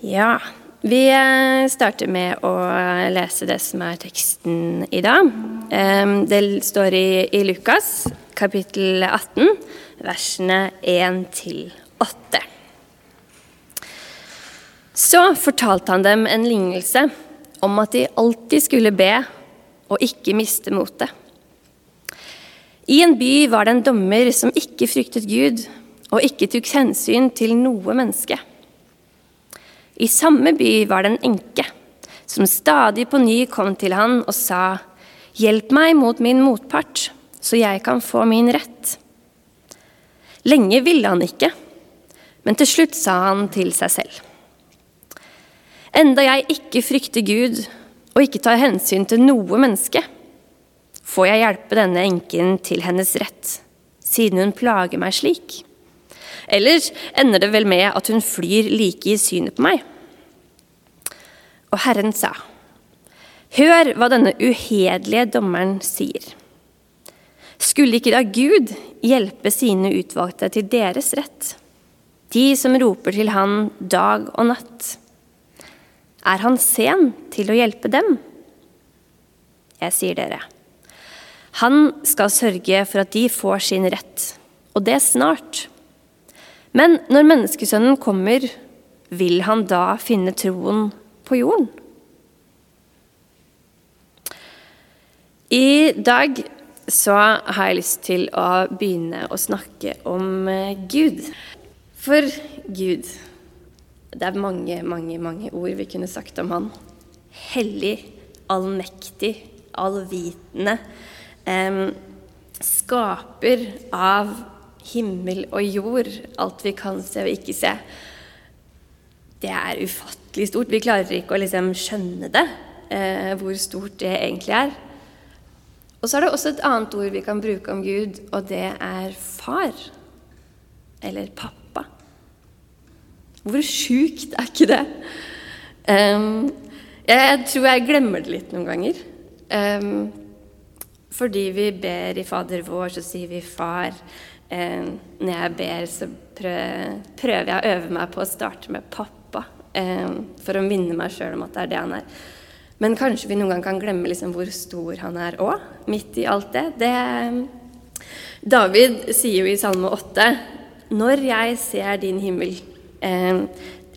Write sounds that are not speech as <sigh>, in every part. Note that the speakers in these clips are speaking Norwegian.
Ja, vi eh, starter med å lese det som er teksten i dag. Det står i, i Lukas kapittel 18, versene 1 til 8. Så fortalte han dem en lignelse om at de alltid skulle be og ikke miste motet. I en by var det en dommer som ikke fryktet Gud og ikke tok hensyn til noe menneske. I samme by var det en enke som stadig på ny kom til han og sa, 'Hjelp meg mot min motpart, så jeg kan få min rett.' Lenge ville han ikke, men til slutt sa han til seg selv. Enda jeg ikke frykter Gud og ikke tar hensyn til noe menneske, får jeg hjelpe denne enken til hennes rett, siden hun plager meg slik. Eller ender det vel med at hun flyr like i synet på meg? Og Herren sa, Hør hva denne uhederlige dommeren sier. Skulle ikke da Gud hjelpe sine utvalgte til deres rett, de som roper til Han dag og natt? Er Han sen til å hjelpe dem? Jeg sier dere, Han skal sørge for at de får sin rett, og det snart. Men når menneskesønnen kommer, vil han da finne troen på jorden? I dag så har jeg lyst til å begynne å snakke om eh, Gud. For Gud Det er mange, mange, mange ord vi kunne sagt om han. Hellig, allmektig, allvitende. Eh, skaper av himmel og jord, alt vi kan se og ikke se. Det er ufattelig stort. Vi klarer ikke å liksom skjønne det, eh, hvor stort det egentlig er. Og så er det også et annet ord vi kan bruke om Gud, og det er far. Eller pappa. Hvor sjukt er ikke det? Um, jeg tror jeg glemmer det litt noen ganger. Um, fordi vi ber i Fader vår, så sier vi far. Um, når jeg ber, så prøver jeg å øve meg på å starte med pappa. for å minne meg sjøl om at det er det han er. Men kanskje vi noen gang kan glemme liksom hvor stor han er òg, midt i alt det. det. David sier jo i Salme 8.: Når jeg ser din himmel, eh,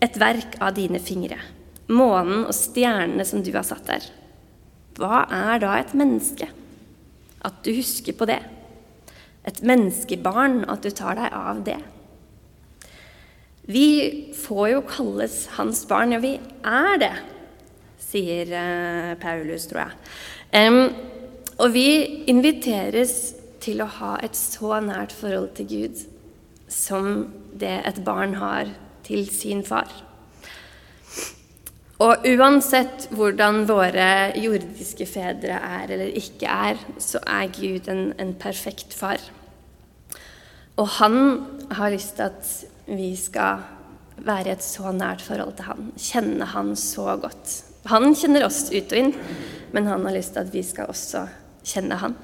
et verk av dine fingre, månen og stjernene som du har satt der, hva er da et menneske? At du husker på det. Et menneskebarn, at du tar deg av det. Vi får jo kalles hans barn, ja, vi er det sier eh, Paulus, tror jeg. Um, og vi inviteres til å ha et så nært forhold til Gud som det et barn har til sin far. Og uansett hvordan våre jordiske fedre er eller ikke er, så er Gud en, en perfekt far. Og han har lyst til at vi skal være i et så nært forhold til han, kjenne han så godt. Han kjenner oss ut og inn, men han har lyst til at vi skal også kjenne han.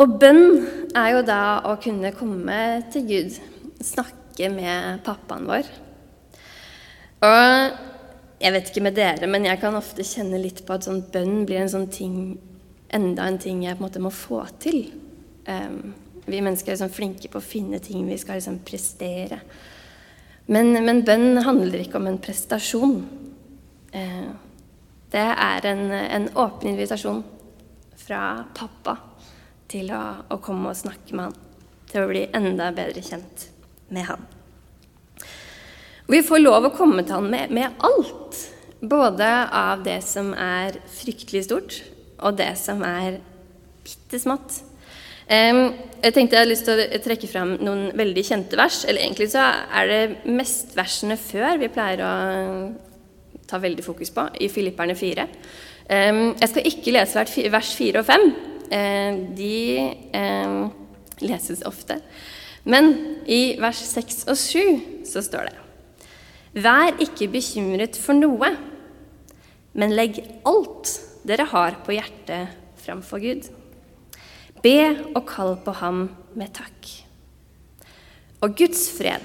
Og bønn er jo da å kunne komme til Gud, snakke med pappaen vår. Og jeg vet ikke med dere, men jeg kan ofte kjenne litt på at sånn bønn blir en sånn ting, enda en ting jeg på en måte må få til. Um, vi mennesker er liksom flinke på å finne ting vi skal liksom prestere. Men, men bønn handler ikke om en prestasjon. Uh, det er en, en, åpen invitasjon fra pappa til å, å, komme og snakke med han. Til å bli enda bedre kjent med han. Vi får lov å komme til han med, med alt. Både av det som er fryktelig stort, og det som er bitte smått. Jeg tenkte jeg hadde lyst til å trekke fram noen veldig kjente vers. Eller egentlig så er det mest versene før vi pleier å ta veldig fokus på i Filipperne 4. Jeg skal ikke lese vers 4 og 5. De leses ofte. Men i vers 6 og 7 så står det Vær ikke bekymret for noe, men legg alt dere har på hjertet, framfor Gud. Be og kall på ham med takk. Og Guds fred,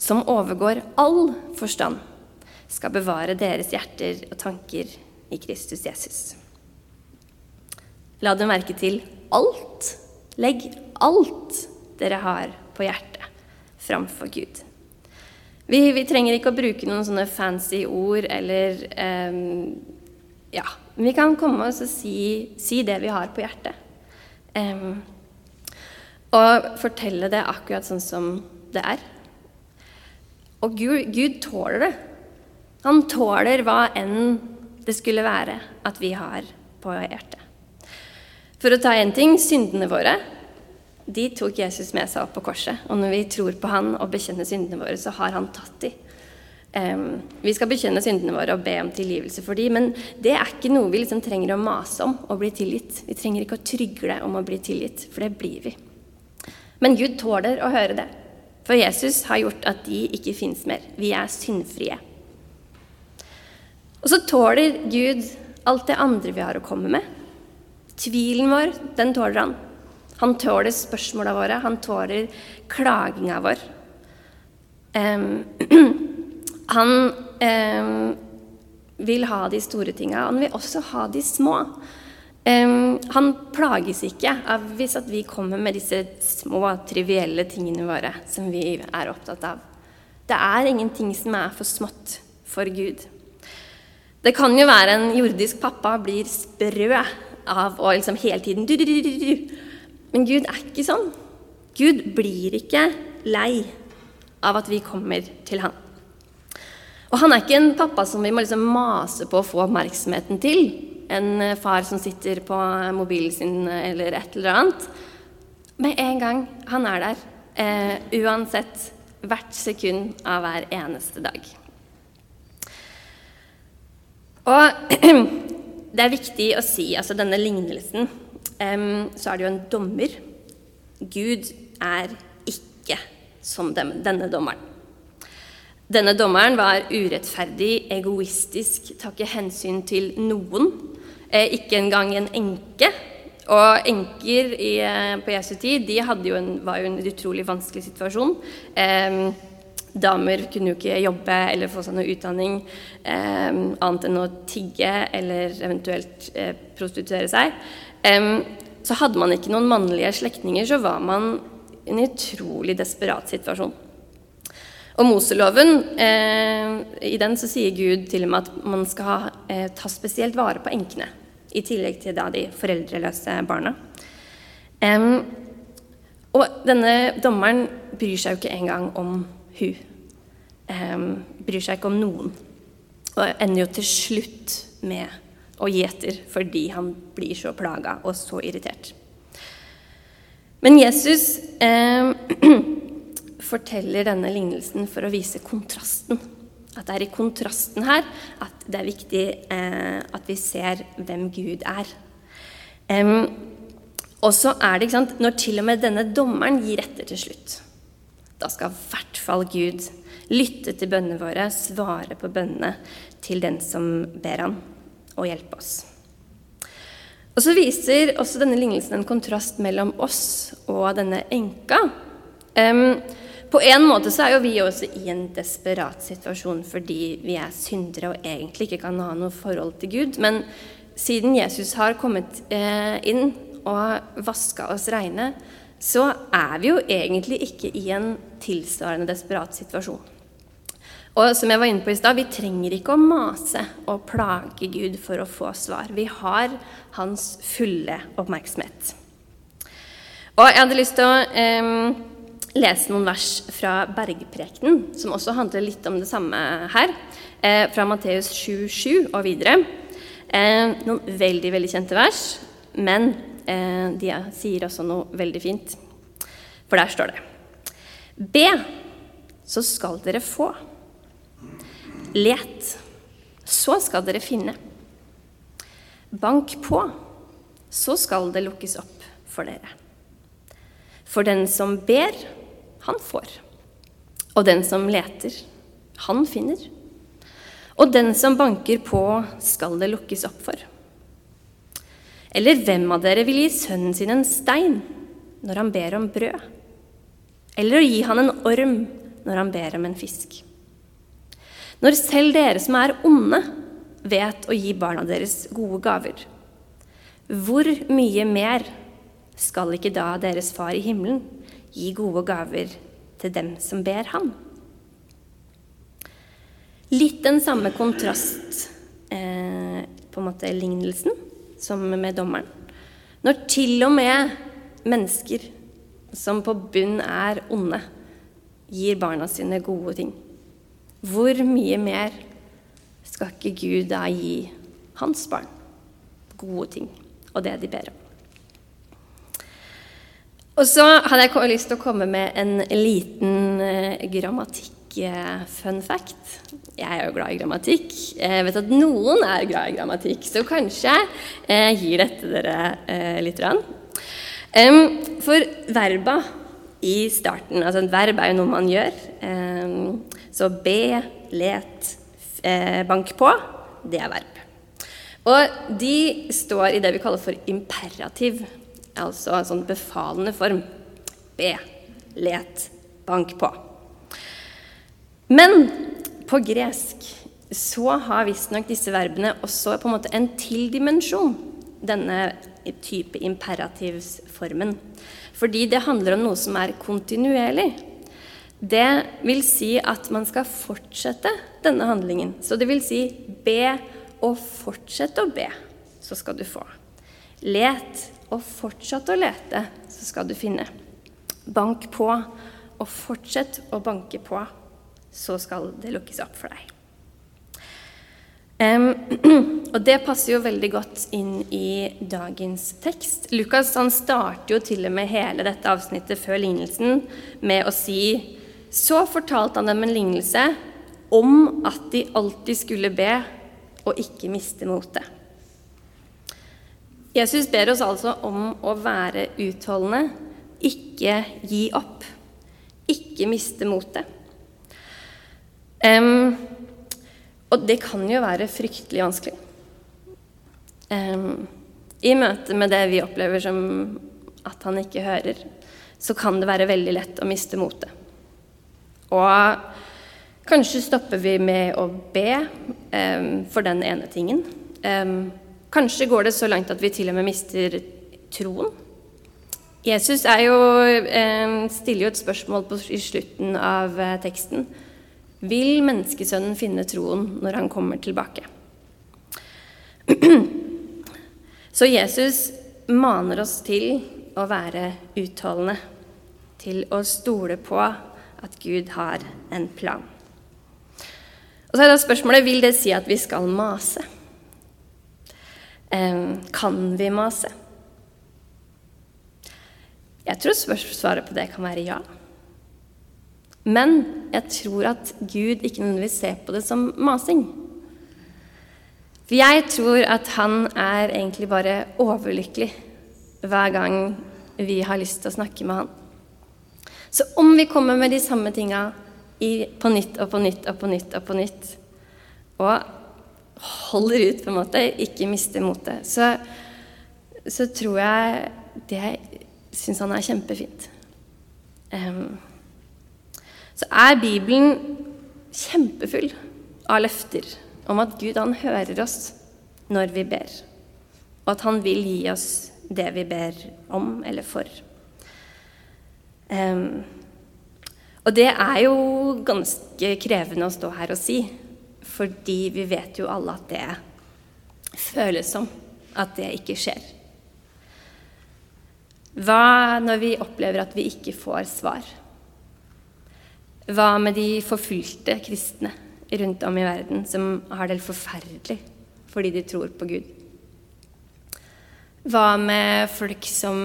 som overgår all forstand, skal bevare deres hjerter og tanker i Kristus Jesus. La dem merke til alt. Legg alt dere har på hjertet, framfor Gud. Vi, vi trenger ikke å bruke noen sånne fancy ord eller um, Ja, vi kan komme oss og si, si, det vi har på hjertet. Um, og fortelle det akkurat sånn som det er. Og Gud, Gud tåler det. Han tåler hva enn det skulle være at vi har på hjertet. For å ta én ting syndene våre de tok Jesus med seg opp på korset. Og når vi tror på han og bekjenner syndene våre, så har han tatt de. Um, vi skal bekjenne syndene våre og be om tilgivelse for de, men det er ikke noe vi liksom trenger å mase om å bli tilgitt. Vi trenger ikke å trygle om å bli tilgitt, for det blir vi. Men Gud tåler å høre det, for Jesus har gjort at de ikke fins mer. Vi er syndfrie. Og så tåler Gud alt det andre vi har å komme med. Tvilen vår, den tåler han. Han tåler spørsmåla våre, han tåler klaginga vår. Um, <clears throat> han um, vil ha de store tinga, han vil også ha de små. Um, han plages ikke av hvis vi kommer med disse små, trivielle tingene våre som vi er opptatt av. Det er ingenting som er for smått for Gud. Det kan jo være en jordisk pappa blir sprø av å liksom hele tiden du, du, du, men Gud er ikke sånn. Gud blir ikke lei av at vi kommer til han. Og han er ikke en pappa som vi må liksom mase på å få oppmerksomheten til. En eh, far som sitter på mobilen sin eller et eller annet. Med en gang han er der, eh, uansett hvert sekund av hver eneste dag. Og <clears throat> det er viktig å si, altså denne lignelsen så er det jo en dommer. Gud er ikke som denne dommeren. Denne dommeren var urettferdig, egoistisk, tar hensyn til noen. Eh, ikke engang en enke. Og enker i, eh, på Jesu tid de jo en, var jo en utrolig vanskelig situasjon. Eh, damer kunne jo ikke jobbe eller få seg noe utdanning eh, annet enn å tigge eller eventuelt eh, prostituere seg så hadde man ikke noen mannlige slektninger, så var man i en utrolig desperat situasjon. Og Moseloven, eh, i den så sier Gud til og med at man skal eh, ta spesielt vare på enkene, i tillegg til da de foreldreløse barna. Og denne dommeren bryr seg jo ikke engang om hun. bryr seg ikke om noen. Og ender jo til slutt med og gjeter fordi han blir så plaga og så irritert. Men Jesus eh, <clears throat> forteller denne lignelsen for å vise kontrasten. At det er i kontrasten her at det er viktig eh, at vi ser hvem Gud er. Eh, og så er det, ikke sant, når til og med denne dommeren gir etter til slutt, da skal i hvert fall Gud lytte til bønnene våre, svare på bønnene til den som ber han og hjelpe oss. Og Så viser også denne lignelsen en kontrast mellom oss og denne enka. Um, på en måte så er jo vi også i en desperat situasjon fordi vi er syndere og egentlig ikke kan ha noe forhold til Gud. Men siden Jesus har kommet eh, inn og vaska oss reine, så er vi jo egentlig ikke i en tilsvarende desperat situasjon. Og som jeg var inne på i stad, vi trenger ikke å mase og plage Gud for å få svar. Vi har hans fulle oppmerksomhet. Og jeg hadde lyst til å eh, lese noen vers fra Bergprekenen, som også handler litt om det samme her, eh, fra Matteus 7,7 og videre. Eh, noen veldig, veldig kjente vers, men eh, de sier også noe veldig fint. For der står det Be, så skal dere få. Let, så skal dere finne. Bank på, så skal det lukkes opp for dere. For den som ber, han får. Og den som leter, han finner. Og den som banker på, skal det lukkes opp for. Eller hvem av dere vil gi sønnen sin en stein når han ber om brød? Eller å gi han en orm når han ber om en fisk. Når selv dere som er onde, vet å gi barna deres gode gaver, hvor mye mer skal ikke da deres far i himmelen gi gode gaver til dem som ber ham? Litt den samme kontrast, eh, på en måte lignelsen, som med dommeren. Når til og med mennesker som på bunn er onde, gir barna sine gode ting. Hvor mye mer skal ikke Gud da gi hans barn gode ting og det de ber om? Og så hadde jeg lyst til å komme med en liten eh, grammatikk-fun fact. Jeg er jo glad i grammatikk. Jeg vet at noen er glad i grammatikk, så kanskje jeg gir dette dere litt. Rann. For verba i starten Altså et verb er jo noe man gjør. Så be, let, eh, bank på, det er verb. Og de står i det vi kaller for imperativ, altså en sånn befalende form. Be, let, bank på. Men på gresk så har visstnok disse verbene også på en måte en tildimensjon, denne type imperativsformen. Fordi det handler om noe som er kontinuerlig. Det vil si at man skal fortsette denne handlingen. Så det vil si be og fortsette å be, så skal du få. Let og fortsett å lete, så skal du finne. Bank på og fortsett å banke på, så skal det lukkes opp for deg. Um, <clears throat> og det passer jo veldig godt inn i dagens tekst. Lukas han starter jo til og med hele dette avsnittet før lignelsen med å si så fortalte han dem en lignelse om at de alltid skulle be og ikke miste motet. Jesus ber oss altså om å være utholdende, ikke gi opp, ikke miste motet. Um, og det kan jo være fryktelig vanskelig. Um, I møte med det vi opplever som at han ikke hører, så kan det være veldig lett å miste motet. Og kanskje stopper vi med å be um, for den ene tingen. Um, kanskje går det så langt at vi til og med mister troen. Jesus jo, um, stiller jo et spørsmål på, i slutten av uh, teksten. Vil menneskesønnen finne troen når han kommer tilbake? <clears throat> Så Jesus maner oss til å være utholdende, til å stole på at Gud har en plan. Og så er da spørsmålet vil det si at vi skal mase. Kan vi mase? Jeg tror svaret på det kan være ja. Men jeg tror at Gud ikke nødvendigvis ser på det som masing. For jeg tror at han er egentlig bare overlykkelig hver gang vi har lyst til å snakke med han. Så om vi kommer med de samme tinga på nytt og på nytt og på nytt og på nytt, og holder ut, på en måte, ikke mister motet, så, så tror jeg det syns han er kjempefint. Um, så er Bibelen kjempefull av løfter om at Gud han hører oss når vi ber, og at han vil gi oss det vi ber om eller for. Um, og det er jo ganske krevende å stå her og si, fordi vi vet jo alle at det føles som at det ikke skjer. Hva når vi opplever at vi ikke får svar? Hva med de forfulgte kristne rundt om i verden som har det forferdelig fordi de tror på Gud? Hva med folk som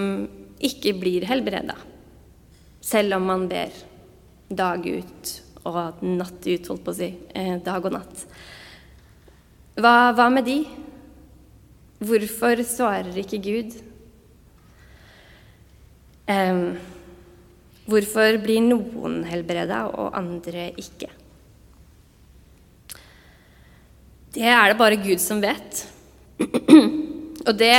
ikke blir helbreda? Selv om man ber dag ut og natt ut, holdt på å si. Eh, dag og natt. Hva, hva med de? Hvorfor svarer ikke Gud? Eh, hvorfor blir noen helbreda og andre ikke? Det er det bare Gud som vet. <clears throat> Og det,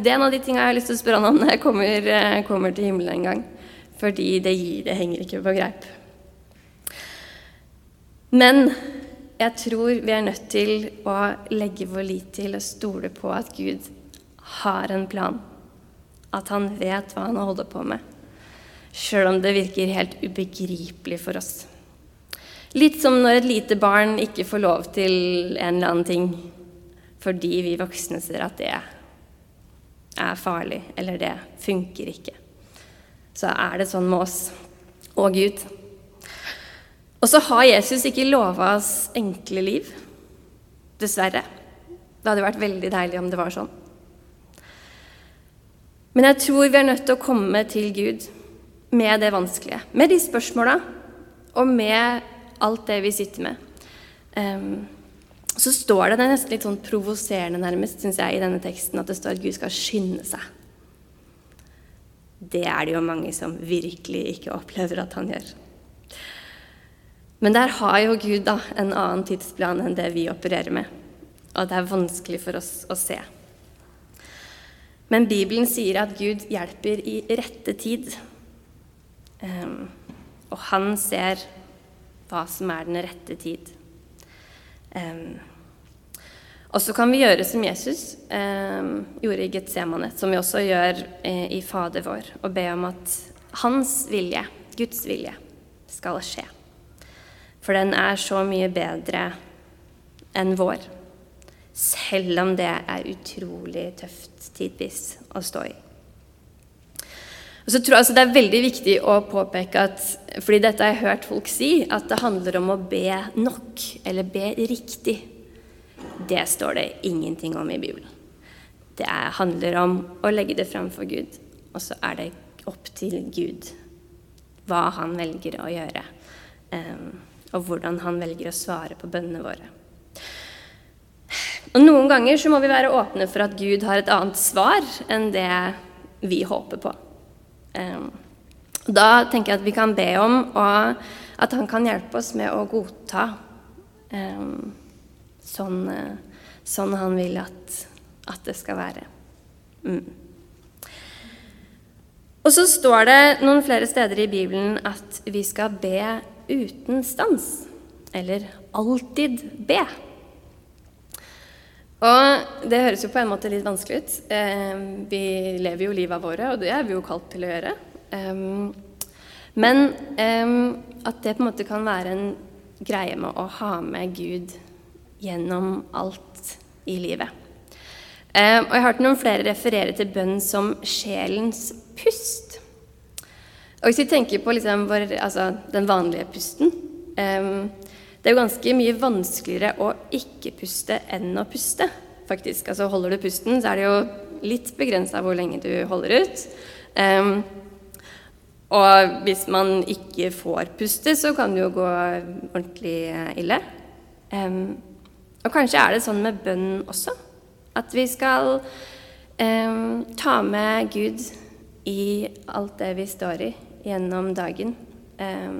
det er en av de tingene jeg har lyst til å spørre han om når jeg kommer, eh, kommer til himmelen en gang fordi det, gir, det henger ikke på greip. Men jeg tror vi er nødt til å legge vår lit til og stole på at Gud har en plan. At han vet hva han holder på med. Sjøl om det virker helt ubegripelig for oss. Litt som når et lite barn ikke får lov til en eller annen ting fordi vi voksne ser at det er farlig, eller det funker ikke. Så er det sånn med oss og Gud. Og så har Jesus ikke lova oss enkle liv. Dessverre. Det hadde vært veldig deilig om det var sånn. Men jeg tror vi er nødt til å komme til Gud med det vanskelige. Med de spørsmåla og med alt det vi sitter med. Um, så står det, det er nesten litt sånn provoserende nærmest, syns jeg, i denne teksten, at det står at Gud skal skynde seg. Det er det jo mange som virkelig ikke opplever at han gjør. Men der har jo Gud da en annen tidsplan enn det vi opererer med. Og det er vanskelig for oss å se. Men Bibelen sier at Gud hjelper i rette tid. Um, og han ser hva som er den rette tid. Um, og så kan vi gjøre som Jesus eh, gjorde i Getsemane, som vi også gjør eh, i Fader vår, og be om at hans vilje, Guds vilje, skal skje. For den er så mye bedre enn vår, selv om det er utrolig tøft tidvis å stå i. Og så tror jeg altså Det er veldig viktig å påpeke at fordi dette har jeg hørt folk si, at det handler om å be nok, eller be riktig. Det står det ingenting om i Bibelen. Det er, handler om å legge det fram for Gud, og så er det opp til Gud hva han velger å gjøre, um, og hvordan han velger å svare på bønnene våre. Og Noen ganger så må vi være åpne for at Gud har et annet svar enn det vi håper på. Um, da tenker jeg at vi kan be om at han kan hjelpe oss med å godta um, sånn, sånn, han vil at, at det skal være. Mm. Og så står det noen flere steder i Bibelen at vi skal be uten stans. Eller alltid be. Og det høres jo på en måte litt vanskelig ut. Eh, vi lever jo livet våre, og det er vi jo kalt til å gjøre. Eh, men eh, at det på en måte kan være en greie med å ha med Gud gjennom alt i livet. Og jeg har hørt noen flere referere til bønn som sjelens pust. Og hvis vi tenker på liksom vår, altså, den vanlige pusten det er jo ganske mye vanskeligere å ikke puste enn å puste, faktisk. Altså holder du pusten, så er det jo litt begrensa hvor lenge du holder ut. Um, og hvis man ikke får puste, så kan det jo gå ordentlig ille. Um, og kanskje er det sånn med bønn også. At vi skal eh, ta med Gud i alt det vi står i gjennom dagen. Eh,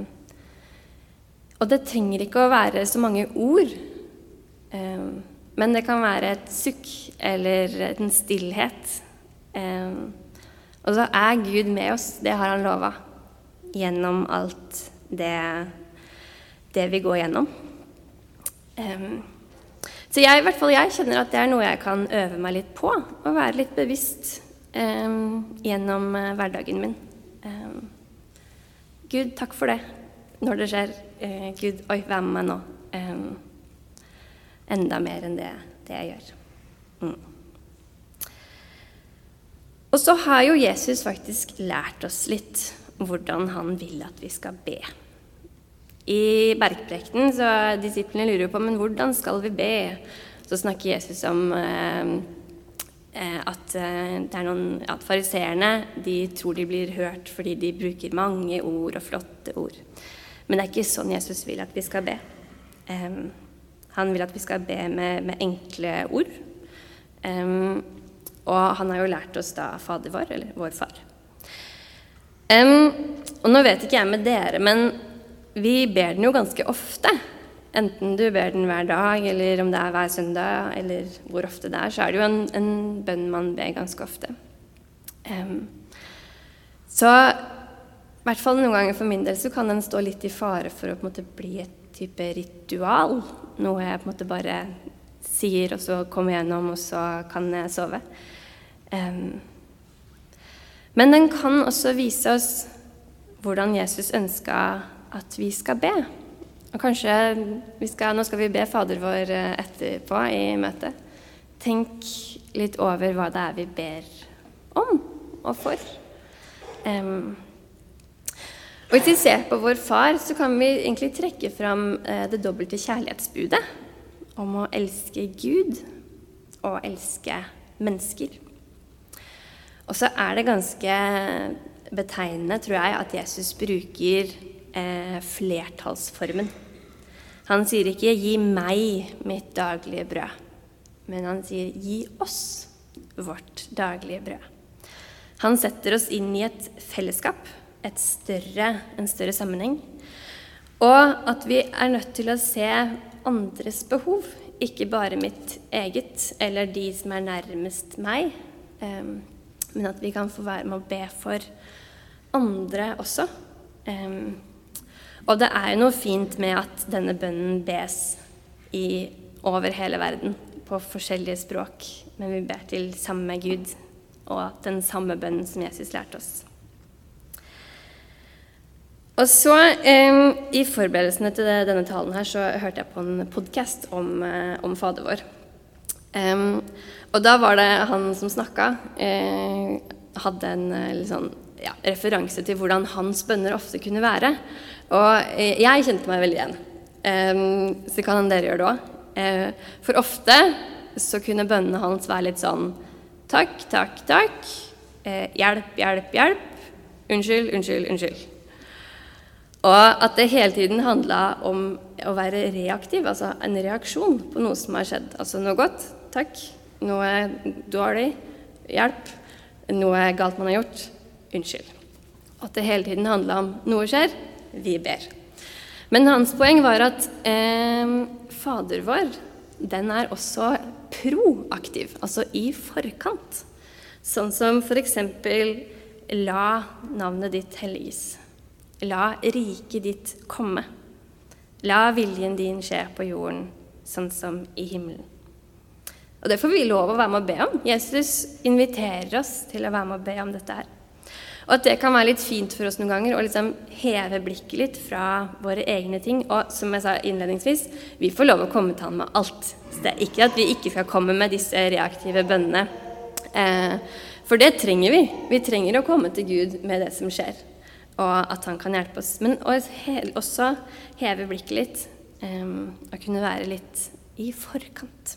og det trenger ikke å være så mange ord, eh, men det kan være et sukk eller en stillhet. Eh, og så er Gud med oss, det har han lova, gjennom alt det, det vi går gjennom. Eh, så jeg, i hvert fall jeg kjenner at det er noe jeg kan øve meg litt på, og være litt bevisst gjennom hverdagen min. Gud, takk for det når det skjer. Eh, Gud, oi, vær med meg nå. Eh, enda mer enn det, det jeg gjør. Mm. Og så har jo Jesus faktisk lært oss litt hvordan han vil at vi skal be. I bergprekten så disiplene lurer jo på men hvordan skal vi be. Så snakker Jesus om eh, eh at eh, det er noen, at fariseerne tror de blir hørt fordi de bruker mange ord og flotte ord. Men det er ikke sånn Jesus vil at vi skal be. Um, han vil at vi skal be med, med enkle ord. Um, og han har jo lært oss da Fader vår, eller vår far. Um, og nå vet ikke jeg med dere, men vi ber den jo ganske ofte. Enten du ber den hver dag, eller om det er hver søndag, eller hvor ofte det er, så er det jo en, en bønn man ber ganske ofte. Um, så i hvert fall noen ganger for min del så kan den stå litt i fare for å på en måte bli et type ritual. Noe jeg på en måte bare sier, og så kommer gjennom, og så kan jeg sove. Um, men den kan også vise oss hvordan Jesus ønska at vi skal be. Og kanskje skal, Nå skal vi be Fader vår eh, etterpå i møtet. Tenk litt over hva det er vi ber om og for. Um, og Hvis vi ser på vår far, så kan vi egentlig trekke fram uh, det dobbelte kjærlighetsbudet om å elske Gud og elske mennesker. Og så er det ganske betegnende, tror jeg, at Jesus bruker eh, flertallsformen. Han sier ikke 'gi meg mitt daglige brød', men han sier 'gi oss vårt daglige brød'. Han setter oss inn i et fellesskap, et større, en større sammenheng. Og at vi er nødt til å se andres behov, ikke bare mitt eget eller de som er nærmest meg, um, men at vi kan få være med å be for andre også. Um, og det er jo noe fint med at denne bønnen bes i, over hele verden på forskjellige språk, men vi ber til samme Gud og den samme bønnen som Jesus lærte oss. Og så, eh, I forberedelsene til det, denne talen her, så hørte jeg på en podkast om, eh, om Fader vår. Um, og da var det han som snakka, eh, hadde en eh, sånn, ja, referanse til hvordan hans bønner ofte kunne være. Og eh, jeg kjente meg veldig igjen. Så så kan dere gjøre det òg. Eh, for ofte så kunne bønnene hans være litt sånn Takk, takk, takk. hjelp, hjelp, hjelp. Unnskyld, unnskyld, unnskyld. Og at det hele tiden handla om å være reaktiv, altså en reaksjon på noe som har skjedd. Altså noe godt, takk. Noe dårlig, hjelp. Noe galt man har gjort, unnskyld. At det hele tiden handla om noe skjer, vi ber. Men hans poeng var at eh, Fader vår, den er også proaktiv, altså i forkant. Sånn som f.eks.: La navnet ditt helliges. La riket ditt komme. La viljen din skje på jorden, sånn som i himmelen. Og Det får vi lov å være med å be om. Jesus inviterer oss til å være med å be om dette her. Og at det kan være litt fint for oss noen ganger å liksom heve blikket litt fra våre egne ting. Og som jeg sa innledningsvis, vi får lov å komme til Han med alt. Så det er ikke at vi ikke skal komme med disse reaktive bønnene. Eh, for det trenger vi. Vi trenger å komme til Gud med det som skjer og at han kan hjelpe oss. Men også heve blikket litt eh, og kunne være litt i forkant.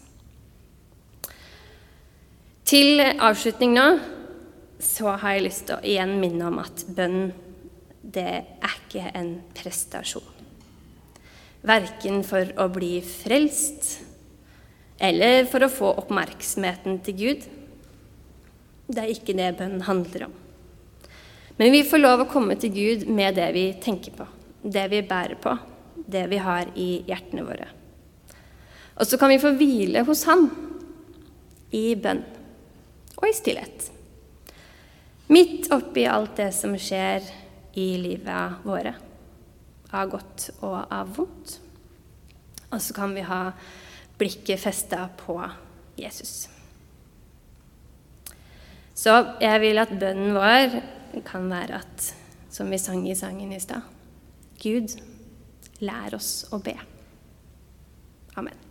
Til avslutning nå så har jeg lyst til å igjen minne om at bønn, det er ikke en prestasjon. Verken for å bli frelst eller for å få oppmerksomheten til Gud. Det er ikke det bønn handler om. Men vi får lov å komme til Gud med det vi tenker på, det vi bærer på, det vi har i hjertene våre. Og så kan vi få hvile hos Han i bønn og i stillhet. Midt oppi alt det som skjer i livet våre, av godt og av vondt. Og så kan vi ha blikket festa på Jesus. Så jeg vil at bønnen vår kan være at, som vi sang i sangen i stad Gud, lær oss å be. Amen.